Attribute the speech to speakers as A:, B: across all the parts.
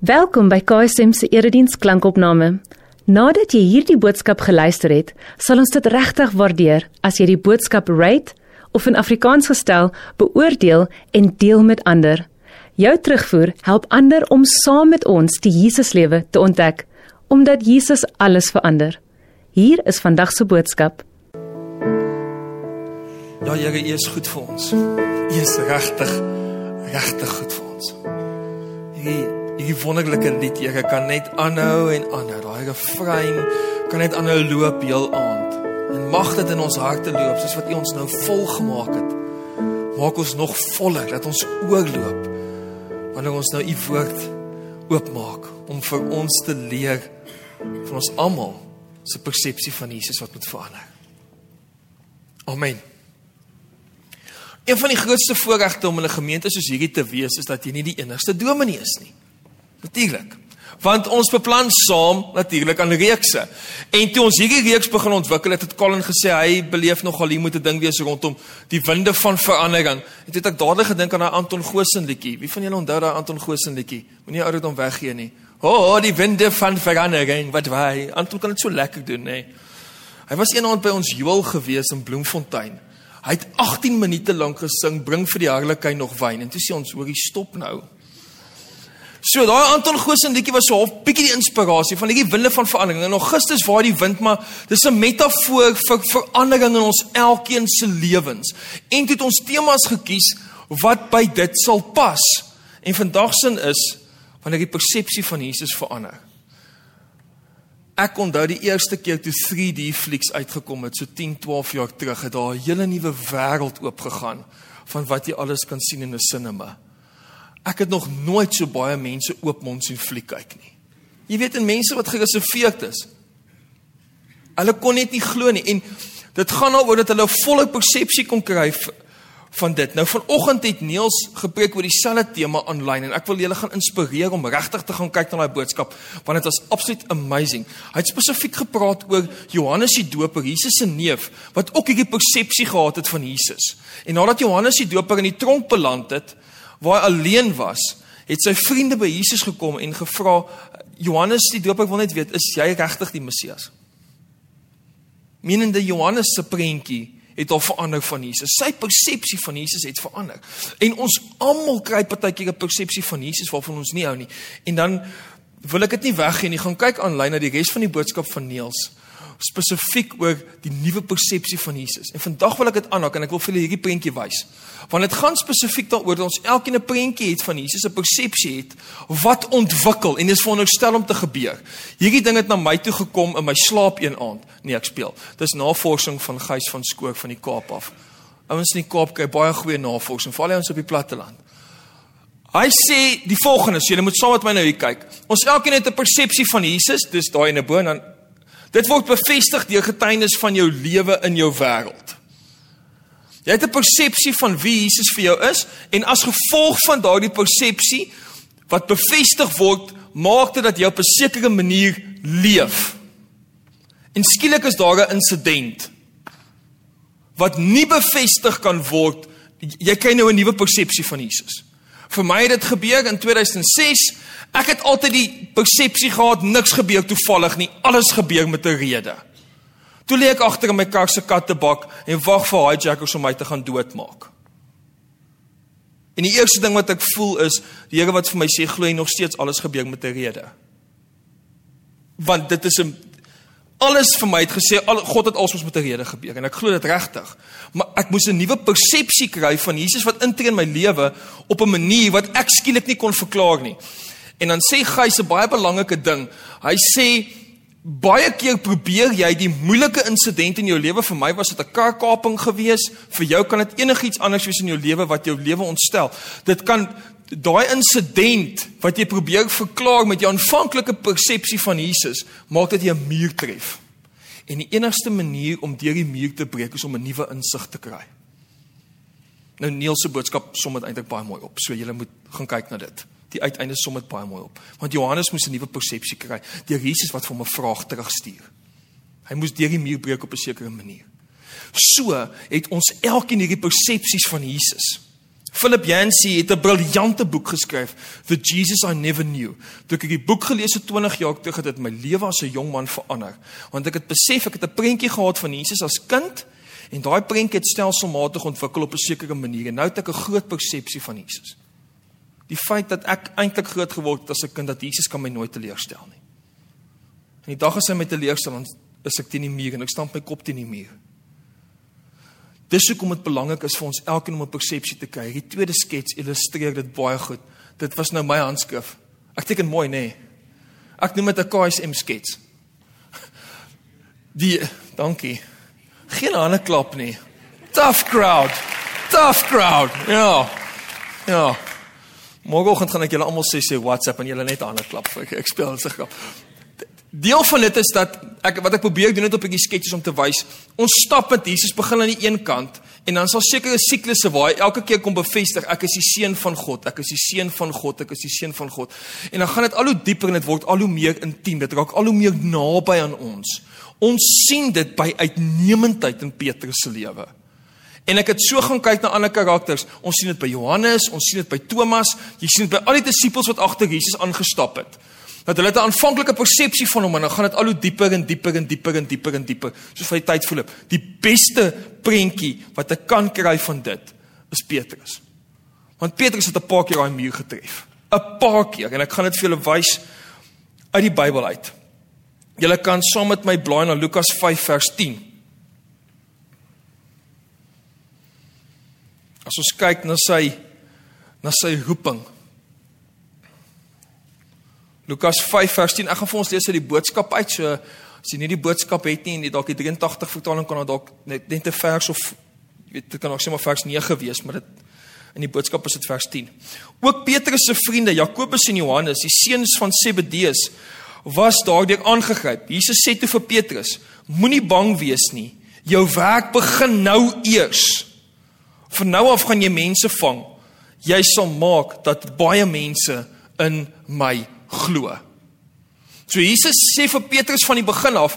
A: Welkom by KSM se erediens klankopname. Nadat jy hierdie boodskap geluister het, sal ons dit regtig waardeer as jy die boodskap rate of in Afrikaans gestel beoordeel en deel met ander. Jou terugvoer help ander om saam met ons die Jesuslewe te ontdek, omdat Jesus alles verander. Hier is vandag se boodskap.
B: Ja, Here, U is goed vir ons. U is regtig regtig goed vir ons. Hierdie hierdie wonderlike lied, Here, kan net aanhou en aanhou. Daai refrein kan net aanhou loop heel aand. En mag dit in ons harte loop soos wat U ons nou vol gemaak het. Maak ons nog voller dat ons oorloop wanneer ons nou U woord oopmaak om vir ons te leer van ons almal se persepsie van Jesus wat moet verander. Amen. Een van die grootste voorregte om in 'n gemeente soos hierdie te wees is dat jy nie die enigste dominee is nie. Natuurlik. Want ons beplan saam natuurlik aan reekse. En toe ons hierdie reeks begin ontwikkel het, het Colin gesê hy beleef nogal hier moet 'n ding wees rondom die winde van verandering. Het ek dadelik gedink aan daai Anton Goosen liedjie. Wie van julle onthou daai Anton Goosen liedjie? Moenie oud hom weggee nie. O, oh, die winde van verandering, wat waai. Anton kan dit so lekker doen, nê. Hy was eendag by ons juwel gewees in Bloemfontein. Hy het 18 minute lank gesing, bring vir die harlekin nog wyn. En toe sê ons, hoorie, stop nou. So daai Anton Goosen liedjie was so half bietjie die inspirasie van hierdie winde van verandering. In Augustus waar die wind maar dis 'n metafoor vir verandering in ons elkeen se lewens. En toe het ons temas gekies wat by dit sal pas. En vandag se is wanneer die persepsie van Jesus verander. Ek onthou die eerste keer toe 3D flieks uitgekom het so 10, 12 jaar terug, het daar 'n hele nuwe wêreld oopgegaan van wat jy alles kan sien in 'n sinema. Ek het nog nooit so baie mense oopmond sien fliek kyk nie. Jy weet, en mense wat gereserveerd is. Hulle kon net nie glo nie en dit gaan daaroor dat hulle 'n volle persepsie kon kry van dit. Nou vanoggend het Niels gepreek oor dieselfde tema aanlyn en ek wil julle gaan inspireer om regtig te gaan kyk na daai boodskap want dit was absoluut amazing. Hy het spesifiek gepraat oor Johannes die Doper, Jesus se neef wat ook hierdie persepsie gehad het van Jesus. En nadat Johannes die Doper in die tronk beland het waar hy alleen was, het sy vriende by Jesus gekom en gevra Johannes die Doper wil net weet, is jy regtig die Messias? Menende Johannes se prentjie het al verander van Jesus. Sy persepsie van Jesus het verander. En ons almal kry partykeer 'n persepsie van Jesus waarvan ons nie hou nie. En dan wil ek dit nie weggee nie. Gaan kyk aanlyn na die res van die boodskap van Niels spesifiek oor die nuwe persepsie van Jesus. En vandag wil ek dit aanhaak en ek wil vir julle hierdie prentjie wys. Want dit gaan spesifiek daaroor dat ons elkeen 'n prentjie het van Jesus, 'n persepsie het wat ontwikkel en is veronderstel om te gebeur. Hierdie ding het na my toe gekom in my slaap een aand. Nee, ek speel. Dis navorsing van Gys van Skook van die Kaap af. Ouens in die Kaap kry baie goeie navorsing, veral ons op die platteland. Hy sê die volgende, so julle moet saam met my nou hier kyk. Ons elkeen het 'n persepsie van Jesus, dis daai in 'n boon dan Dit word bevestig deur getuienis van jou lewe in jou wêreld. Jy het 'n persepsie van wie Jesus vir jou is en as gevolg van daardie persepsie wat bevestig word, maak dit dat jy op 'n sekere manier leef. En skielik is daar 'n insident wat nie bevestig kan word. Jy kry nou 'n nuwe persepsie van Jesus. Vir my het dit gebeur in 2006 Ek het altyd die persepsie gehad niks gebeur toevallig nie, alles gebeur met 'n rede. Toe lê ek agter in my kar se kattebak en wag vir hijackers om my te gaan doodmaak. En die eerste ding wat ek voel is, die Here wat vir my sê glo jy nog steeds alles gebeur met 'n rede. Want dit is 'n alles vir my het gesê al God het alsoos met 'n rede gebeur en ek glo dit regtig. Maar ek moes 'n nuwe persepsie kry van Jesus wat intree in my lewe op 'n manier wat ek skielik nie kon verklaar nie. En dan sê Gys 'n baie belangrike ding. Hy sê baie keer probeer jy die moeilike insident in jou lewe vir my was dit 'n karkaping gewees, vir jou kan dit enigiets anders wees in jou lewe wat jou lewe ontstel. Dit kan daai insident wat jy probeer verklaar met jou aanvanklike persepsie van Jesus, maak dit jy 'n muur tref. En die enigste manier om deur die muur te breek is om 'n nuwe insig te kry. Nou Niels se boodskap som dit eintlik baie mooi op. So jy moet gaan kyk na dit die uiteinde som dit baie mooi op. Want Johannes moes 'n nuwe persepsie kry deur Jesus wat vir hom 'n vraag terugstuur. Hy moes deur die muur breek op 'n sekere manier. So het ons elkeen hierdie persepsies van Jesus. Philip Yancey het 'n briljante boek geskryf, The Jesus I Never Knew. Toe ek die boek gelees het 20 jaar terug, het dit my lewe as 'n jong man verander. Want ek het besef ek het 'n prentjie gehad van Jesus as kind en daai prentjie het stelselmatig ontwikkel op 'n sekere manier en nou het ek 'n groot persepsie van Jesus. Die feit dat ek eintlik groot geword het as 'n kind dat Jesus kan my nooit teleurstel nie. En die dag as hy my teleurstel, dan is ek teen die muur en ek stamp my kop teen die muur. Dis hoekom dit belangrik is vir ons elkeen om 'n persepsie te kry. Die tweede skets illustreer dit baie goed. Dit was nou my handskrif. Ek teken mooi, nê? Nee. Ek noem dit 'n KSM skets. Die dankie. Geen hande klap nie. Tough crowd. Tough crowd. Ja. Ja. Môreoggend gaan ek julle almal sê sê WhatsApp en julle net hande klap. Ek, ek speel dit se grap. Deel van dit is dat ek wat ek probeer doen net op 'n bietjie sketjies om te wys. Ons stap met Jesus begin aan die een kant en dan sal sekere siklusse waar hy elke keer kom bevestig ek is die seun van God, ek is die seun van God, ek is die seun van God. En dan gaan dit al hoe dieper en dit word al hoe meer intiem. Dit raak al hoe meer naby aan ons. Ons sien dit by uitnemendheid in Petrus se lewe. En ek het so gaan kyk na ander karakters. Ons sien dit by Johannes, ons sien dit by Thomas, jy sien dit by al die disippels wat agter Jesus aangestap het dat hulle 'n aanvanklike persepsie van hom en dan gaan dit al hoe dieper en dieper en dieper en dieper en dieper soos vir die tyd voel. Die beste prentjie wat ek kan kry van dit is Petrus. Want Petrus het 'n paar keer daai muur getref. 'n Paar keer en ek gaan dit vir julle wys uit die Bybel uit. Julle kan saam met my blaai na Lukas 5 vers 10. As ons kyk na sy na sy roeping Lukas 5 vers 10. Ek gaan vir ons lees uit die boodskap uit. So as jy nie die boodskap het nie en jy dalk die 83 vertaling kan dalk net net 'n vers of weet dit kan ook sommer vers 9 wees, maar dit in die boodskap is dit vers 10. Ook Petrus se vriende Jakobus en Johannes, die seuns van Zebedeus, was daardeur aangegryp. Jesus sê toe vir Petrus: Moenie bang wees nie. Jou werk begin nou eers. Van nou af gaan jy mense vang. Jy sal maak dat baie mense in my glo. So Jesus sê vir Petrus van die begin af,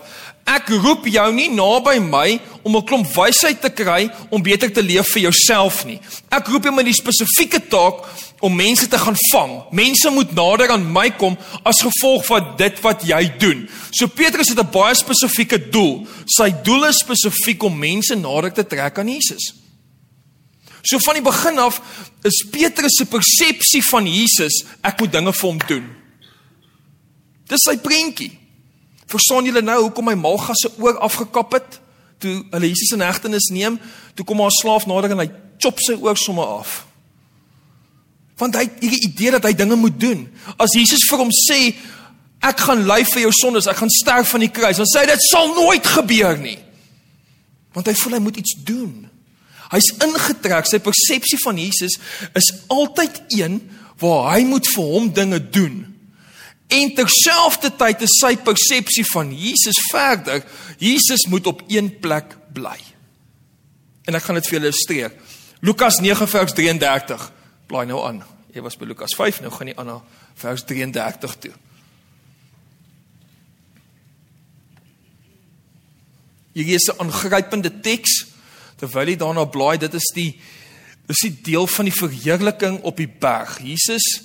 B: ek roep jou nie naby my om 'n klomp wysheid te kry om beter te leef vir jouself nie. Ek roep jou met die spesifieke taak om mense te gaan vang. Mense moet nader aan my kom as gevolg van dit wat jy doen. So Petrus het 'n baie spesifieke doel. Sy doel is spesifiek om mense nader te trek aan Jesus. So van die begin af is Petrus se persepsie van Jesus, ek moet dinge vir hom doen. Dis sy prentjie. Verstaan julle nou hoekom my Malga se oor afgekap het toe hulle Jesus in hegtenis neem? Toe kom haar slaaf nader en hy chop sy oor sommer af. Want hy het hierdie idee dat hy dinge moet doen. As Jesus vir hom sê ek gaan ly vir jou sondes, ek gaan sterf van die kruis, dan sê hy dit sal nooit gebeur nie. Want hy voel hy moet iets doen. Hy's ingetrek, sy persepsie van Jesus is altyd een waar hy moet vir hom dinge doen. En terselfdertyd is sy persepsie van Jesus verder. Jesus moet op een plek bly. En ek gaan dit vir julle illustreer. Lukas 9 vers 33. Blaai nou aan. Jy was by Lukas 5, nou gaan jy aan na vers 33 toe. Hier is 'n aangrypende teks terwyl jy daarna blaai. Dit is die dis die deel van die verheerliking op die berg. Jesus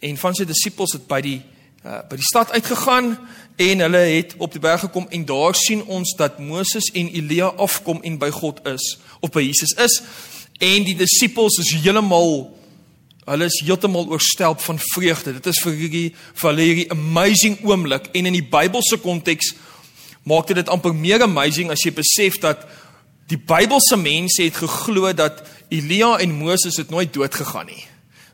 B: en van sy disippels het by die uh, by die stad uitgegaan en hulle het op die berg gekom en daar sien ons dat Moses en Elia afkom en by God is of by Jesus is en die disippels is heeltemal hulle is heeltemal oorstelp van vreugde dit is vir hierdie vir hierdie amazing oomblik en in die Bybelse konteks maak dit dit amper meer amazing as jy besef dat die Bybelse mense het geglo dat Elia en Moses het nooit dood gegaan nie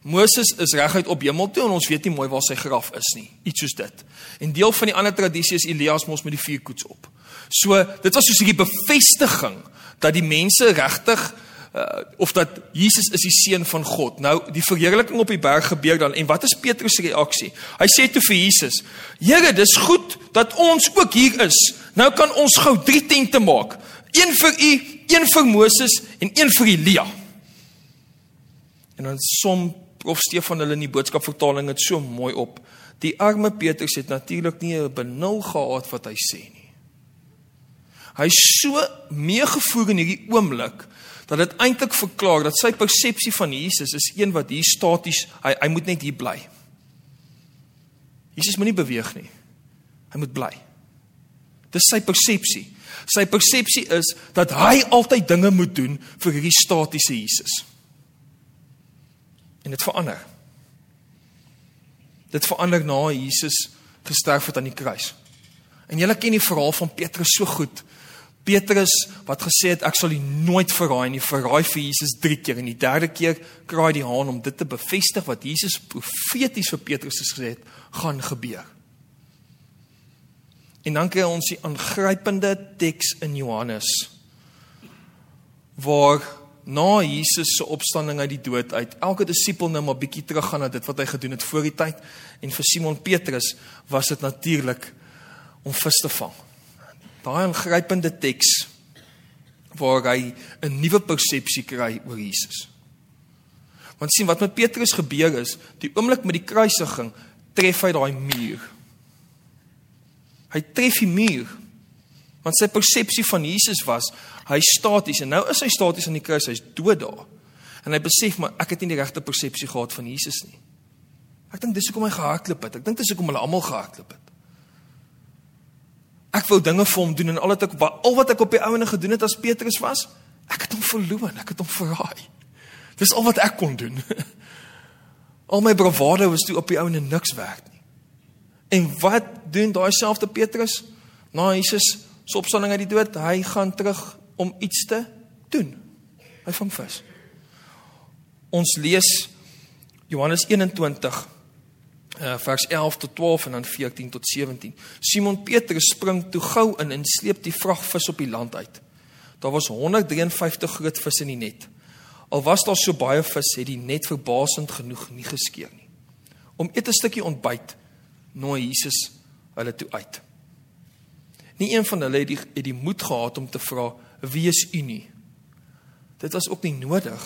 B: Moses is reguit op hemel toe en ons weet nie mooi waar sy graf is nie. Iets soos dit. En deel van die ander tradisie is Elias mos met die vier koets op. So, dit was soos 'n bevestiging dat die mense regtig uh, of dat Jesus is die seun van God. Nou, die verheerliking op die berg gebeur dan en wat is Petrus se reaksie? Hy sê toe vir Jesus: "Here, dis goed dat ons ook hier is. Nou kan ons gou drie tente maak. Een vir u, een vir Moses en een vir Elia." En dan som Prof Stefan hulle in die boodskap vertaling het so mooi op. Die arme Petrus het natuurlik nie 'n benul gehad wat hy sê nie. Hy so meegevoer in hierdie oomblik dat dit eintlik verklaar dat sy persepsie van Jesus is een wat hier staties, hy hy moet net hier bly. Jesus moenie beweeg nie. Hy moet bly. Dis sy persepsie. Sy persepsie is dat hy altyd dinge moet doen vir hierdie statiese Jesus. En dit verander. Dit verander na Jesus gesterf het aan die kruis. En julle ken die verhaal van Petrus so goed. Petrus wat gesê het ek sal u nooit verraai nie, verraai vir Jesus 3 keer en die derde keer kraai die haan om dit te bevestig wat Jesus profeties vir Petrus gesê het gaan gebeur. En dan kry ons die aangrypende teks in Johannes waar na Jesus se opstanding uit die dood uit elke disipel nou maar bietjie teruggaan na dit wat hy gedoen het voor die tyd en vir Simon Petrus was dit natuurlik om vis te vang daai aangrypende teks waar hy 'n nuwe persepsie kry oor Jesus. Want sien wat met Petrus gebeur is, die oomblik met die kruisiging tref hy daai muur. Hy tref die muur. Want sy persepsie van Jesus was hy staties en nou is hy staties aan die kruis, hy's dood daar. En hy besef maar ek het nie die regte persepsie gehad van Jesus nie. Ek dink dis hoekom hy gehardloop het. Ek dink dis hoekom hulle almal gehardloop het. Ek wou dinge vir hom doen en al wat ek al wat ek op die ouene gedoen het as Petrus was, ek het hom verloon, ek het hom verraai. Dis al wat ek kon doen. Al my bravado was toe op die ouene niks werd nie. En wat doen daai selfde Petrus? Na Jesus se opstanding uit die dood, hy gaan terug om iets te doen. Hy vang vis. Ons lees Johannes 21 uh, vers 11 tot 12 en dan 14 tot 17. Simon Petrus spring toe gou in en sleep die vragvis op die land uit. Daar was 153 groot visse in die net. Al was daar so baie vis, het die net verbasend genoeg nie geskeur nie. Om eet 'n stukkie ontbyt nooi Jesus hulle toe uit. Nie een van hulle het die, het die moed gehad om te vra wie is u nie. Dit was ook nie nodig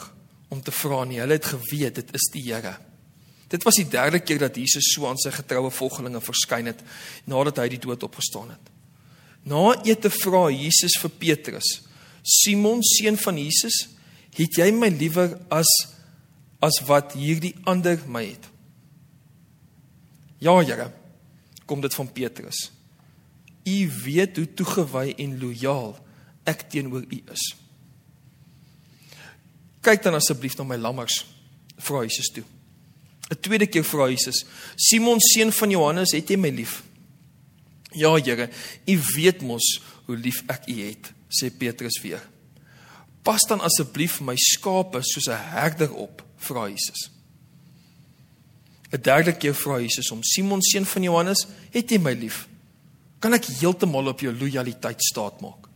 B: om te vra nie. Hulle het geweet dit is die Here. Dit was die derde keer dat Jesus so aan sy getroue volgelinge verskyn het nadat hy die dood opgestaan het. Na ete vra Jesus vir Petrus: "Simon, seun van Jesus, het jy my liewer as as wat hierdie ander my het?" "Ja, Here," kom dit van Petrus. "U weet hoe toegewy en lojaal ek teenoor u is." Kyk dan asseblief na my lammers, vra Jesus toe. 'n tweede keer vra Jesus: "Simon seun van Johannes, het jy my lief?" "Ja, Here, U weet mos hoe lief ek U het," sê Petrus weer. "Pas dan asseblief my skape soos 'n herder op," vra Jesus. 'n Derde keer vra Jesus om: "Simon seun van Johannes, het jy my lief?" Kan ek heeltemal op jou lojaliteit staatmaak?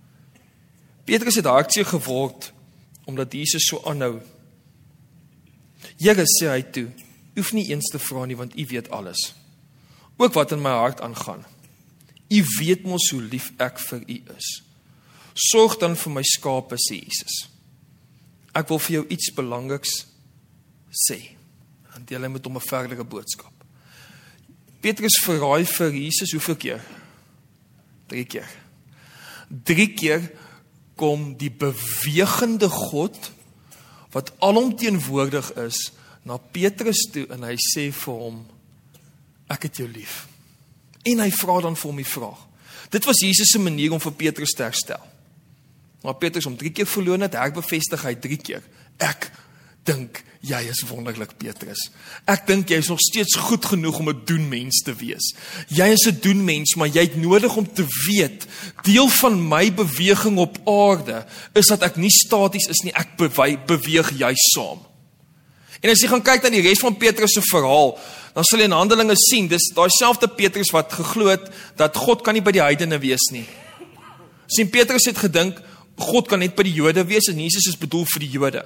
B: Petrus het hartseer geword omdat Jesus so aanhou. Here sê hy toe: hoef nie eens te vra nie want u weet alles. Ook wat in my hart aangaan. U weet mos hoe lief ek vir u is. Sorg dan vir my skape sê Jesus. Ek wil vir jou iets belangriks sê. Dan deel hy met hom 'n verdere boodskap. Petrus verraai vir Jesus hoeveel keer? 3 keer. 3 keer kom die bewegende God wat alomteenwoordig is na Petrus toe en hy sê vir hom ek het jou lief. En hy vra dan vir hom die vraag. Dit was Jesus se manier om vir Petrus te herstel. Maar Petrus om 3 keer verloon het, herbevestig hy 3 keer. Ek dink jy is wonderlik Petrus. Ek dink jy is nog steeds goed genoeg om 'n doenmens te wees. Jy is 'n doenmens, maar jy het nodig om te weet, deel van my beweging op aarde is dat ek nie staties is nie, ek beweeg jy saam. En as jy gaan kyk na die res van Petrus se verhaal, dan sal jy in Handelinge sien, dis daai selfde Petrus wat geglo het dat God kan nie by die heidene wees nie. Sien Petrus het gedink God kan net by die Jode wees en Jesus is bedoel vir die Jode.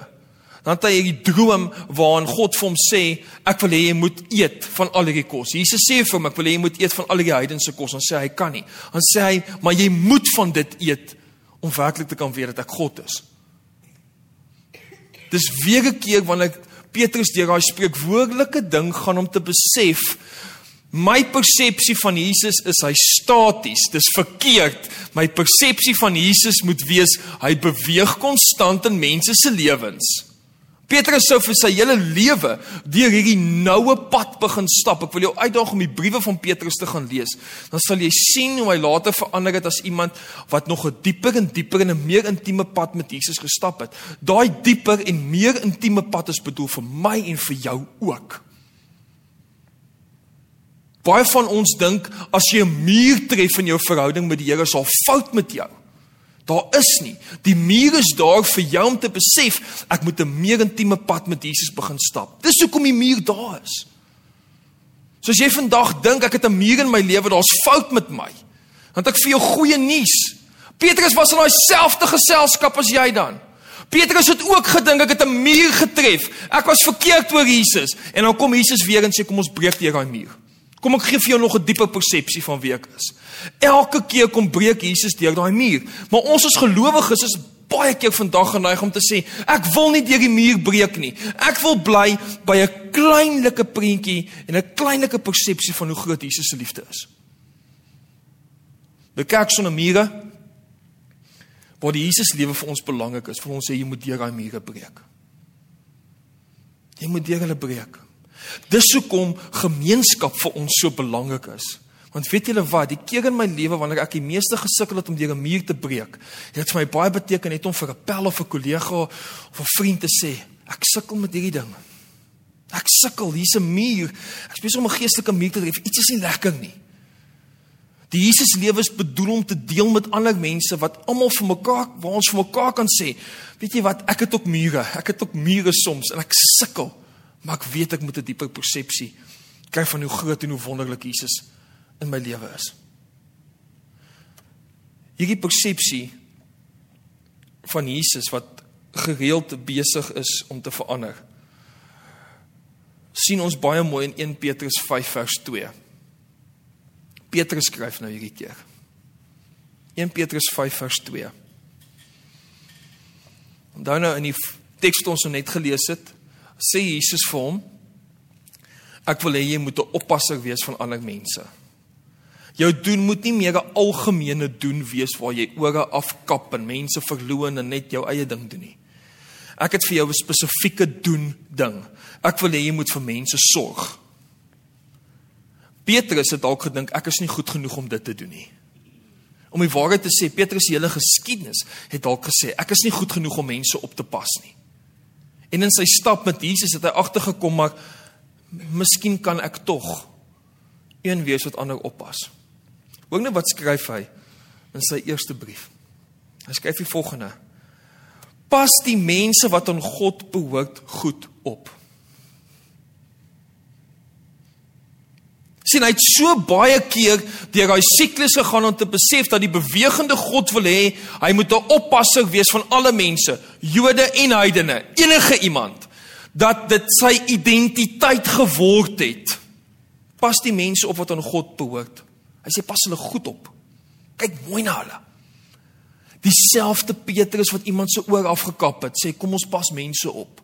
B: Dan het hy hierdie droom waarin God vir hom sê, ek wil hê jy moet eet van al hierdie kos. Jesus sê vir hom, ek wil hê jy moet eet van al die heidense kos. Dan sê hy kan nie. Dan sê hy, maar jy moet van dit eet om werklik te kan weet dat ek God is. Dis weer 'n keer wanneer Petrus deur daai spreekwoordelike ding gaan om te besef my persepsie van Jesus is hy staties, dis verkeerd. my persepsie van Jesus moet wees hy beweeg konstant in mense se lewens. Petrus sou vir sy hele lewe deur hierdie noue pad begin stap. Ek wil jou uitdaag om die briewe van Petrus te gaan lees. Dan sal jy sien hoe hy later verander het as iemand wat nog 'n dieper en dieper en 'n meer intieme pad met Jesus gestap het. Daai dieper en meer intieme pad is bedoel vir my en vir jou ook. Baie van ons dink as jy 'n muur tref in jou verhouding met die Here, daar fout met jou. Daar is nie. Die muur is daar vir jou om te besef ek moet 'n meer intieme pad met Jesus begin stap. Dis hoekom die muur daar is. So as jy vandag dink ek het 'n muur in my lewe, daar's fout met my. Want ek vir jou goeie nuus. Petrus was in daai selfde geselskap as jy dan. Petrus het ook gedink ek het 'n muur getref. Ek was verkeerd oor Jesus en dan kom Jesus weer en sê kom ons breek deur daai muur. Kom ek gee vir jou nog 'n dieper persepsie van wie ek is. Elke keer kom breek Jesus deur daai muur, maar ons as gelowiges is baie keer vandag geneig om te sê, ek wil nie deur die muur breek nie. Ek wil bly by 'n kleinlike prentjie en 'n kleinlike persepsie van hoe groot Jesus se liefde is. Die kerk sonder mure waar die Jesus lewe vir ons belangrik is, vir ons sê jy moet deur daai mure breek. Jy moet deur hulle breek. Dis hoekom gemeenskap vir ons so belangrik is. Want weet julle wat, die keer in my lewe wanneer ek die meeste gesukkel het om deur 'n muur te breek, het dit vir my baie beteken net om vir 'n pel of 'n kollega of 'n vriend te sê, ek sukkel met hierdie ding. Ek sukkel, hier's 'n muur. Ek spesiaal om 'n geestelike muur te tref. Iets is nie lekker nie. Die Jesus lewe is bedoel om te deel met ander mense wat almal vir mekaar waar ons vir mekaar kan sê, weet jy wat, ek het ook mure. Ek het ook mure soms en ek sukkel. Maar ek weet ek moet 'n dieper persepsie kry van hoe groot en hoe wonderlik Jesus in my lewe is. Hierdie persepsie van Jesus wat gereeld besig is om te verander. sien ons baie mooi in 1 Petrus 5 vers 2. Petrus skryf nou hierdie keer. 1 Petrus 5 vers 2. Onthou nou in die teks wat ons nou net gelees het, sê Jesus vir hom ek wil hê jy moet 'n oppasser wees van ander mense. Jou doen moet nie meer 'n algemene doen wees waar jy ore afkap en mense verloon en net jou eie ding doen nie. Ek het vir jou 'n spesifieke doen ding. Ek wil hê jy moet vir mense sorg. Petrus het dalk gedink ek is nie goed genoeg om dit te doen nie. Om die waarheid te sê, Petrus se hele geskiedenis het dalk gesê ek is nie goed genoeg om mense op te pas nie. En in sy stap met Jesus het hy agtergekom maar miskien kan ek tog een wees wat ander oppas. Hoor nou wat skryf hy in sy eerste brief. Hy skryf die volgende: Pas die mense wat aan God behoort goed op. sien hy het so baie keer deur daai siklus gegaan om te besef dat die bewegende God wil hê hy moet 'n oppasser wees van alle mense, Jode en heidene, enige iemand dat dit sy identiteit geword het. Pas die mense op wat aan God behoort. Hy sê pas hulle goed op. Kyk mooi na hulle. Dieselfde Petrus wat iemand se oor afgekap het, sê kom ons pas mense op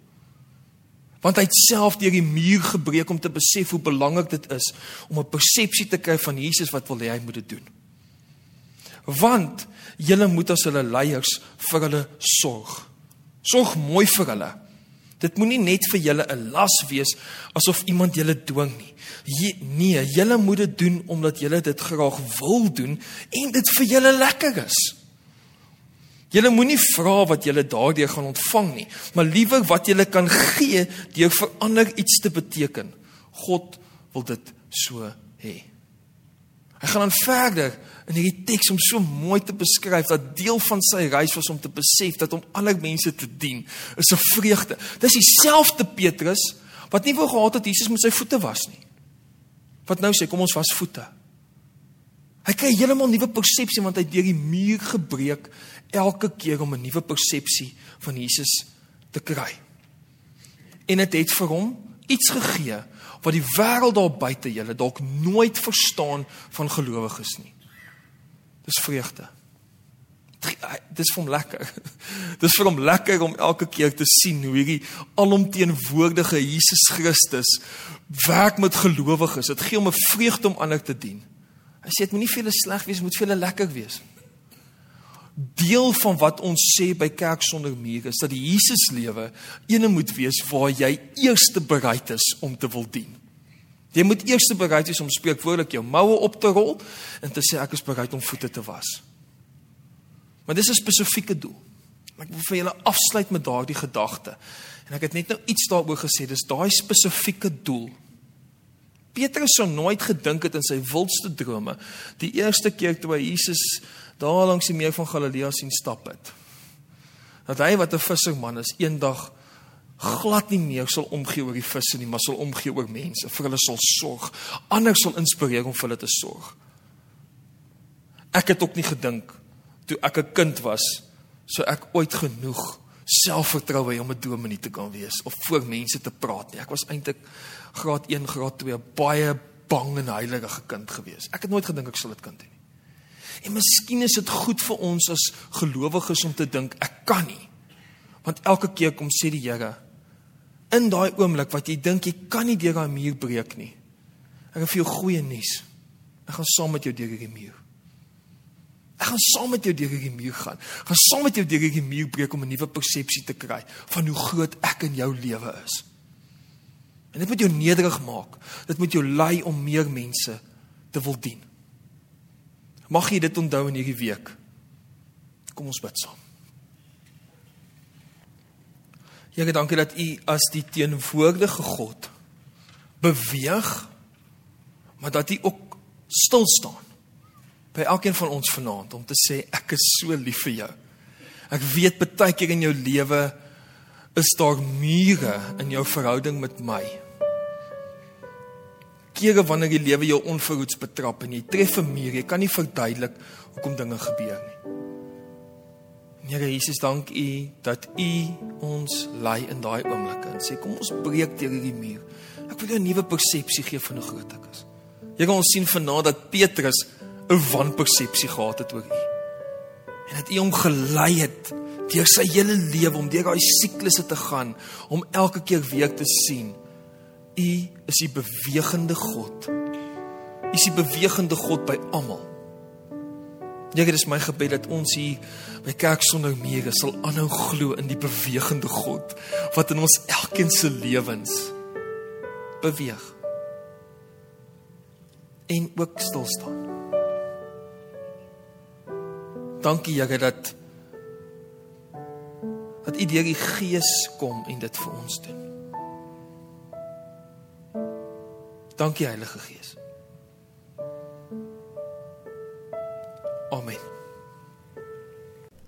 B: want hy het self deur die muur gebreek om te besef hoe belangrik dit is om 'n persepsie te kry van Jesus wat wil hê hy moet dit doen. Want julle moet as hulle leiers vir hulle sorg. Sorg mooi vir hulle. Dit moenie net vir julle 'n las wees asof iemand julle dwing nie. Je, nee, julle moet dit doen omdat julle dit graag wil doen en dit vir julle lekker is. Julle moenie vra wat julle daardeur gaan ontvang nie, maar liewer wat julle kan gee deur vir ander iets te beteken. God wil dit so hê. Hy gaan dan verder in hierdie teks om so mooi te beskryf dat deel van sy reis was om te besef dat om ander mense te dien is 'n vreugde. Dis dieselfde Petrus wat nie wou gehad het Jesus met sy voete was nie. Wat nou sê kom ons was voete. Hy kry heeltemal nuwe persepsie want hy het deur die muur gebreek elke keer om 'n nuwe persepsie van Jesus te kry. En dit het, het vir hom iets gegee wat die wêreld daar buite julle dalk nooit verstaan van gelowiges nie. Dis vreugde. Dis vir hom lekker. Dis vir hom lekker om elke keer te sien hoe hierdie alomteenwoordige Jesus Christus werk met gelowiges. Dit gee hom 'n vreugde om ander te dien. Hy sê dit moenie vir hulle sleg wees, moet vir hulle lekker wees. Deel van wat ons sê by Kerk sonder mure is dat die Jesus lewe ene moet wees waar jy eers bereid is om te wil dien. Jy moet eers bereid wees om spreekwoordelik jou moue op te rol en te sê ek is bereid om voete te was. Maar dis 'n spesifieke doel. Ek wil vir julle afsluit met daardie gedagte. En ek het net nou iets daaroor gesê, dis daai spesifieke doel. Petrus sou nooit gedink het in sy wildste drome die eerste keer toe hy Jesus daar langs die meer van Galilea sien stap het. Dat hy wat 'n visserman is, eendag glad nie meer sal omgee oor die visse nie, maar sal omgee oor mense, vir hulle sal sorg, ander sal inspireer om vir hulle te sorg. Ek het ook nie gedink toe ek 'n kind was, sou ek ooit genoeg selfvertroue hê om 'n dominee te kan wees of voor mense te praat nie. Ek was eintlik graad 1, graad 2 baie bang en heilige kind gewees. Ek het nooit gedink ek sal dit kan doen nie. En miskien is dit goed vir ons as gelowiges om te dink ek kan nie. Want elke keer kom sê die Here in daai oomblik wat jy dink jy kan nie deur daai muur breek nie. Ek het vir jou goeie nuus. Ek gaan saam met jou deur hierdie muur. Ek gaan saam met jou deur hierdie muur gaan. Ek gaan saam met jou deur hierdie muur breek om 'n nuwe persepsie te kry van hoe groot ek in jou lewe is. En dit moet jou nederig maak. Dit moet jou lei om meer mense te wil dien. Mag jy dit onthou in hierdie week. Kom ons bid saam. Here, dankie dat U as die teenwoordige God beweeg, maar dat U ook stil staan by elkeen van ons vanaand om te sê ek is so lief vir jou. Ek weet baie keer in jou lewe is daar mure in jou verhouding met my kere wanneer die lewe jou onverhoeds betrap en jy tref 'n muur, jy kan nie verduidelik hoekom dinge gebeur nie. Here Jesus, dank U dat U ons lei in daai oomblikke en sê kom ons breek deur hierdie muur. Ek wil jou 'n nuwe persepsie gee van hoe groot ek is. Kan ons sien vanaand dat Petrus 'n wanpersepsie gehad het oor U. En dat U hom gelei het deur sy hele lewe om deur daai siklusse te gaan om elke keer weer te sien U is die bewegende God. U is die bewegende God by almal. Here, dit is my gebed dat ons hier by Kerk sonder mure sal aanhou glo in die bewegende God wat in ons elkeen se lewens beweeg. En ook stil staan. Dankie Here dat dat U deur die Gees kom en dit vir ons doen. Dankie Heilige Gees. Amen.